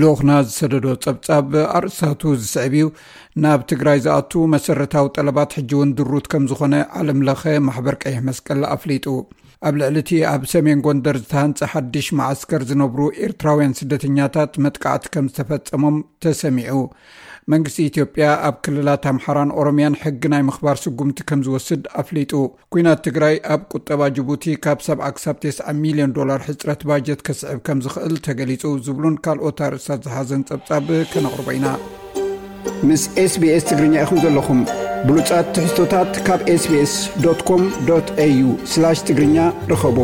ልኡኽና ዝሰደዶ ጸብጻብ ኣርእስታቱ ዝስዕብ እዩ ናብ ትግራይ ዝኣቱ መሰረታዊ ጠለባት ሕጂ እውን ድሩት ከም ዝኾነ ዓለም ለኸ ማሕበር ቀይሕ መስቀል ኣፍሊጡ ኣብ ልዕሊ እቲ ኣብ ሰሜን ጎንደር ዝተሃንፀ ሓድሽ መዓስከር ዝነብሩ ኤርትራውያን ስደተኛታት መጥቃዕቲ ከም ዝተፈፀሞም ተሰሚዑ መንግስቲ ኢትዮጵያ ኣብ ክልላት ኣምሓራን ኦሮምያን ሕጊ ናይ ምኽባር ስጉምቲ ከም ዝወስድ ኣፍሊጡ ኲናት ትግራይ ኣብ ቁጠባ ጅቡቲ ካብ ሰብዓ ክሳብ ቴስዓ ሚልዮን ዶላር ሕፅረት ባጀት ከስዕብ ከም ዝኽእል ተገሊፁ ዝብሉን ካልኦት ኣርእስታት ዝሓዘን ፀብፃብ ከነቕርቦ ኢና ምስ ስbስ ትግርኛ ኢኹም ዘለኹም ብሉፃት ትሕዝቶታት ካብ ስbስ ኮም au ትግርኛ ርኸቡ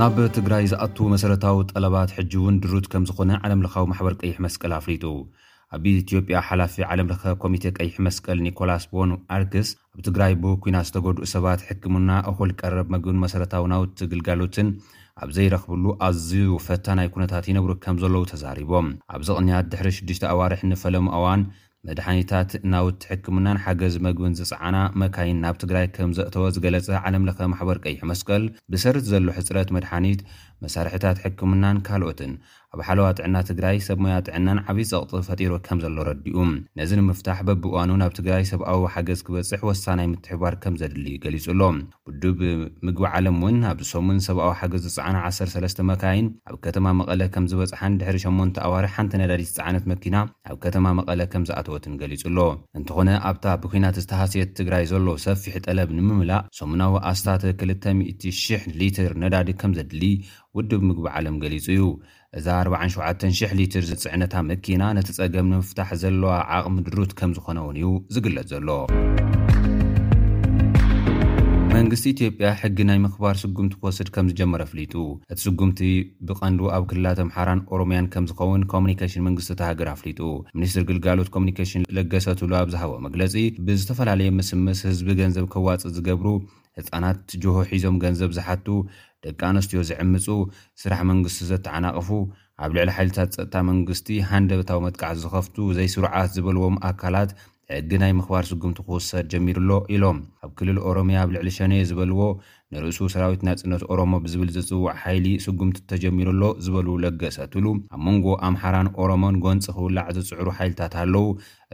ናብ ትግራይ ዝኣቱ መሰረታዊ ጠለባት ሕጂ እውን ድሩት ከም ዝኾነ ዓለምለኻዊ ማሕበር ቀይሕ መስቀል ኣፍሊጡ ኣብ ኢትዮጵያ ሓላፊ ዓለም ለኸ ኮሚቴ ቀይሕ መስቀል ኒኮላስ ቦኑ ኣርክስ ኣብ ትግራይ ብኩናት ዝተጎድኡ ሰባት ሕክምና፣ እኹል ቀረብ መግብን መሰረታዊ ናውቲ ግልጋሎትን ኣብ ዘይረኽብሉ ኣዝዩ ፈታናይ ኩነታት ይነብሩ ከምዘለዉ ተዛሪቦም። ኣብዚ ቅንያት ድሕሪ ሽዱሽተ ኣዋርሕ ንፈለማ እዋን መድሓኒታት፣ ናውቲ ሕክምናን ሓገዝ መግብን ዝፀዓና መካይን ናብ ትግራይ ከምዘእተወ ዝገለፀ ዓለም ለኸ ማሕበር ቀይሕ መስቀል ብሰሪ'ቲ ዘሎ ሕፅረት መድሓኒት፣ መሳርሒታት ሕክምናን ካልኦትን ኣብ ሓለዋ ጥዕና ትግራይ ሰብ ሞያ ጥዕናን ዓብይ ፀቕጢ ፈጢሩ ከምዘሎ ኣረዲኡ። ነዚ ንምፍታሕ በቢእዋኑ ናብ ትግራይ ሰብኣዊ ሓገዝ ክበፅሕ ወሳናይ ምትሕብባር ከምዘድሊ ገሊፁ ኣሎ። ውድብ ምግቢ ዓለም እውን ኣብዚ ሰሙን ሰብኣዊ ሓገዝ ዝፀዓና ዓሰርተ ሰለስተ መካይን ኣብ ከተማ መቐለ ከምዝበፅሓን ድሕሪ ሸሞንተ ኣዋርሕ ሓንቲ ነዳዲ ዝፀዓነት መኪና ናብ ከተማ መቐለ ከምዝኣተወትን ገሊፁ ኣሎ። እንተኾነ ኣብታ ብኲናት ዝተሃስየት ትግራይ ዘሎ ሰፊሕ ጠለብ ንምምላእ ሰሙናዊ ኣስታት ክልተ ሚእቲ ሺሕ ሊትር ነዳዲ ከምዘድሊ ውድብ ምግቢ ዓለም ገሊጹ እዩ። እዛ ኣርብዓን ሸውዓተን ሽሕ ሊትር ዝጽዕነታ መኪና ነቲ ጸገም ንምፍታሕ ዘለዋ ዓቕሚ ድሩት ከምዝኾነ'ውን እዩ ዝግለጽ ዘሎ። መንግስቲ ኢትዮጵያ ሕጊ ናይ ምኽባር ስጉምቲ ክወስድ ከም ዝጀመረ ኣፍሊጡ እቲ ስጉምቲ ብቐንዱ ኣብ ክልላት ኣምሓራን ኦሮምያን ከም ዝኸውን ኮሙኒኬሽን መንግስቲ እታ ሃገር ኣፍሊጡ ሚኒስትር ግልጋሎት ኮሙኒኬሽን ለገሰ ቱሉ ኣብ ዝሃቦ መግለጺ ብዝተፈላለየ ምስምስ ህዝቢ ገንዘብ ከዋፅእ ዝገብሩ ህጻናት ጅሆ ሒዞም ገንዘብ ዝሓቱ፣ ደቂ ኣንስትዮ ዝዕምጹ፣ ስራሕ መንግስቲ ዘተዓናቕፉ፣ ኣብ ልዕሊ ሓይልታት ጸጥታ መንግስቲ ሃንደበታዊ መጥቃዕቲ ዝኸፍቱ ዘይስሩዓት ዝበልዎም ኣካላት ሕጊ ናይ ምኽባር ስጉምቲ ክውሰድ ጀሚሩ'ሎ ኢሎም። ኣብ ክልል ኦሮሚያ ኣብ ልዕሊ ሸኔ ዝበልዎ ንርእሱ ሰራዊት ናጽነት ኦሮሞ ብዝብል ዝጽዋዕ ሓይሊ ስጉምቲ ተጀሚሩ'ሎ ዝበሉ ለገሰ ቱሉ፣ ኣብ መንጎ ኣምሓራን ኦሮሞን ጎንጺ ክውላዕ ዝጽዕሩ ሓይልታት ኣለዉ፣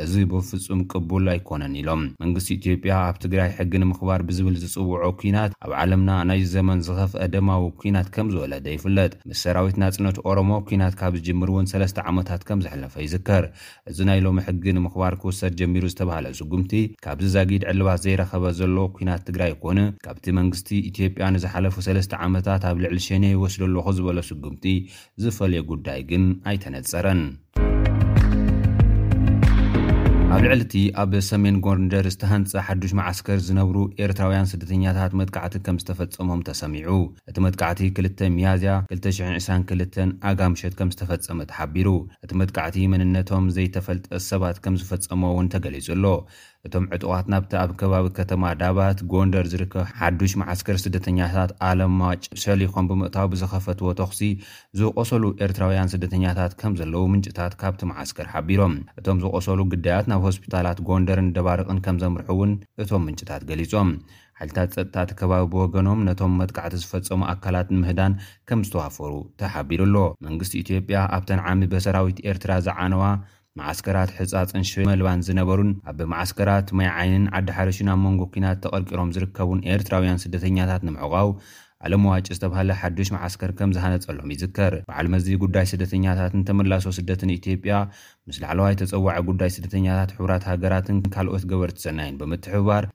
እዚ ብፍፁም ቅቡል ኣይኮነን ኢሎም። መንግስቲ ኢትዮጵያ ኣብ ትግራይ ሕጊ ንምኽባር ብዝብል ዝፅውዖ ኲናት ኣብ ዓለምና ናይዚ ዘመን ዝኸፍኣ ደማዊ ኲናት ከምዝወለደ ይፍለጥ። ምስ ሰራዊት ናፅነት ኦሮሞ ኲናት ካብ ዝጅምር እውን ሰለስተ ዓመታት ከምዘሕለፈ ይዝከር። እዚ ናይ ሎሚ ሕጊ ንምኽባር ክውሰድ ጀሚሩ ዝተብሃለ ስጉምቲ ካብዚ ዛጊድ ዕልባት ዘይረኸበ ዘሎ ኲናት ትግራይ ኮነ ካብቲ መንግስቲ ኢትዮጵያ ንዝሓለፉ ሰለስተ ዓመታት ኣብ ልዕሊ ሸኔ ይወስዶ ኣለኹ ዝበሎ ስጉምቲ ዝፈልዮ ጉዳይ ግን ኣይተነጸረን። ኣብ ልዕሊ እቲ ኣብ ሰሜን ጎንደር ዝተሃንጸ ሓዱሽ መዓስከር ዝነብሩ ኤርትራውያን ስደተኛታት መጥቃዕቲ ከም ዝተፈጸሞም ተሰሚዑ። እቲ መጥቃዕቲ ክልተ ሚያዝያ ክልተ ሽሕን ዕስራን ክልተን ኣጋ ምሸት ከም ዝተፈጸመ ተሓቢሩ። እቲ መጥቃዕቲ መንነቶም ዘይተፈልጠ ሰባት ከም ዝፈጸምዎ እውን ተገሊጹ ኣሎ። እቶም ዕጡቓት ናብቲ ኣብ ከባቢ ከተማ ዳባት፣ ጎንደር፣ ዝርከብ ሓዱሽ መዓስከር ስደተኛታት ኣለምማጭ ሰሊኾም ብምእታው ብዝኸፈትዎ ተኹሲ ዝቖሰሉ ኤርትራውያን ስደተኛታት ከምዘለዉ ምንጭታት ካብቲ መዓስከር ሓቢሮም። እቶም ዝቖሰሉ ግዳያት ናብ ሆስፒታላት ጎንደርን ደባርቕን ከምዘምርሑ'ውን እቶም ምንጭታት ገሊጾም። ሓይልታት ጸጥታ እቲ ከባቢ ብወገኖም ነቶም መጥቃዕቲ ዝፈጸሙ ኣካላት ንምህዳን ከምዝተዋፈሩ ተሓቢሩ'ሎ። መንግስቲ ኢትዮጵያ ኣብተን ዓሚ በሰራዊት ኤርትራ ዝዓነዋ መዓስከራት ሕጻጽን ሽረ መልባን ዝነበሩን ኣብ መዓስከራት ማይዓይንን ዓዲሓርሽን ኣብ መንጎ ኲናት ተቐርቂሮም ዝርከቡን ኤርትራውያን ስደተኛታት ንምዕቛው ኣለምዋጭ ዝተብሃለ ሓዱሽ መዓስከር ከም ዝሃነጸሎም ይዝከር። በዓል መዚ ጉዳይ ስደተኛታትን ተመላሶ ስደትን ኢትዮጵያ ምስ ላዕለዋይ ተጸዋዒ ጉዳይ ስደተኛታት ሕቡራት ሃገራትን ካልኦት ገበርቲ ሰናይን ብምትሕብባር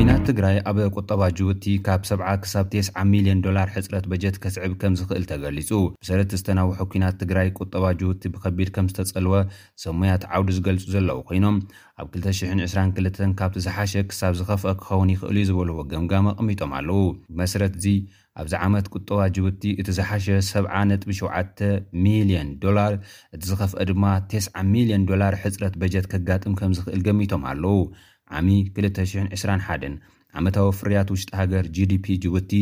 ኲናት ትግራይ ኣብ ቁጠባ ጅቡቲ ካብ ሰብዓ ክሳብ ቴስዓ ሚልዮን ዶላር ሕፅረት በጀት ከስዕብ ከምዝኽእል ተገሊፁ። ብሰረት እቲ ዝተናውሐ ኲናት ትግራይ ቁጠባ ጅቡቲ ብከቢድ ከምዝተፀልወ ሰብ ሞያ እቲ ዓውዲ ዝገልፁ ዘለዉ ኮይኖም ኣብ ክልተ ሽሕን ዕስራን ክልተን ካብቲ ዝሓሸ ክሳብ ዝኸፍኣ ክኸውን ይኽእል'ዩ ዝበልዎ ገምጋም ኣቐሚጦም ኣለዉ። ብመሰረት እዚ ኣብዚ ዓመት ቁጠባ ጅቡቲ እቲ ዝሓሸ ሰብዓ ነጥቢ ሸውዓተ ሚልየን ዶላር፣ እቲ ዝኸፍኣ ድማ ቴስዓ ሚልየን ዶላር ሕጽረት በጀት ከጋጥም ከምዝኽእል ገሚቶም ኣለዉ። ዓሚ ክልተ ሽሕን ዕስራን ሓደን፣ ዓመታዊ ፍርያት ውሽጢ ሃገር፣ GDP፣ ጅቡቲ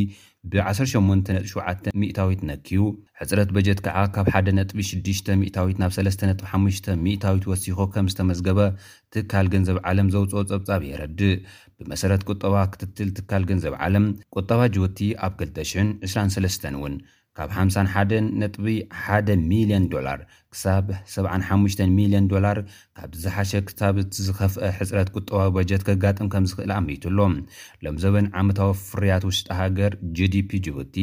ብ ዓሰርተ ሸሞንተ ነጥቢ ሸውዓተ ሚእታዊት ነክዩ። ሕጽረት በጀት ከኣ ካብ ሓደ ነጥቢ ሽዱሽተ ሚእታዊት ናብ ሰለስተ ነጥቢ ሓሙሽተ ሚእታዊት ወሲኹ ከምዝተመዝገበ ትካል ገንዘብ ዓለም ዘውጽኦ ጸብጻብ የረድእ። ብመሰረት ቁጠባ ክትትል ትካል ገንዘብ ዓለም፣ ቁጠባ ጅቡቲ ኣብ ክልተ ሽሕን ዕስራን ሰለስተን እውን ካብ ሓምሳን ሓደን ነጥቢ ሓደ ሚልዮን ዶላር ክሳብ ሰብዓን ሓሙሽተን ሚልዮን ዶላር ካብቲ ዝሓሸ ክሳብቲ ዝኸፍኣ ሕጽረት ቁጠባዊ በጀት ከጋጥም ከምዝኽእል ኣሚቱ ኣሎ። ሎምዘበን ዓመታዊ ፍርያት ውሽጢ ሃገር፣ ጂዲፒ፣ ጅቡቲ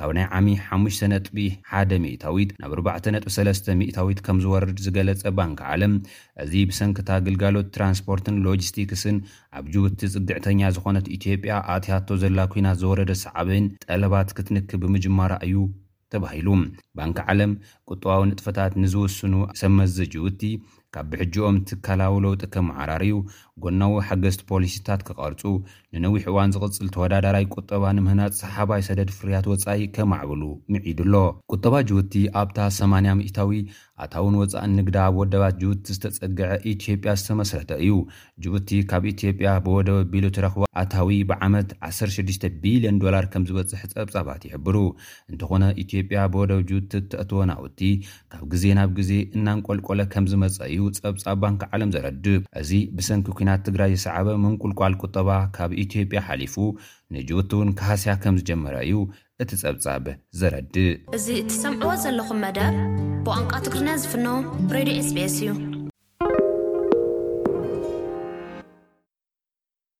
ካብ ናይ ዓሚ ሓሙሽተ ነጥቢ ሓደ ሚእታዊት ናብ ኣርባዕተ ነጥቢ ሰለስተ ሚእታዊት ከምዝወርድ ዝገለጸ ባንኪ ዓለም፣ እዚ ብሰንክታ ግልጋሎት ትራንስፖርትን ሎጂስቲክስን ኣብ ጁቡቲ ጽግዕተኛ ዝኾነት ኢትዮጵያ ኣእትያቶ ዘላ ኲናት ዝወረደ ሳዕቤን ጠለባት ክትንኪ ብምጅማራ እዩ ተባሂሉ። ባንኪ ዓለም፣ ቁጠባዊ ንጥፈታት ንዝውስኑ ሰብ መዚ ጁቡቲ ካብ ብሕጂኦም ትካላዊ ለውጢ ከመዓራርዩ፣ ጎናዊ ሓገዝቲ ፖሊሲታት ክቐርጹ፣ ንነዊሕ እዋን ዝቕጽል ተወዳዳራይ ቁጠባ ንምህናጽ ሰሓባይ ሰደድ ፍርያት ወጻኢ ከማዕብሉ ምዒዱ ኣሎ። ቁጠባ ጁቡቲ ኣብታ ሰማንያ ሚእታዊ ኣታውን ወጻእን ንግዳ ኣብ ወደባት ጅቡቲ ዝተጸገዐ ኢትዮጵያ ዝተመስረተ እዩ። ጅቡቲ ካብ ኢትዮጵያ ብወደብ ኣቢሉ ትረኽቦ ኣታዊ ብዓመት ዓሰርተ ሽዱሽተ ቢልዮን ዶላር ከምዝበጽሕ ጸብጻባት ይሕብሩ። እንተኾነ ኢትዮጵያ ብወደብ ጅቡቲ እተእትዎ ናውቲ ካብ ግዜ ናብ ግዜ እናንቆልቆለ ከምዝመጸ እዩ ጸብጻብ ባንኪ ዓለም ዘረድእ። እዚ ብሰንኪ ኲናት ትግራይ ዝሰዓበ ምንቁልቋል ቁጠባ ካብ ኢትዮጵያ ሓሊፉ ንጅቡቲ'ውን ክሃስያ ከምዝጀመረ እዩ እቲ ጸብጻብ ዘረድእ። እዚ እትሰምዕዎ ዘለኹም መደብ ብቋንቋ ትግርኛ ዝፍኖ ሬድዮ ኤስቢኤስ እዩ።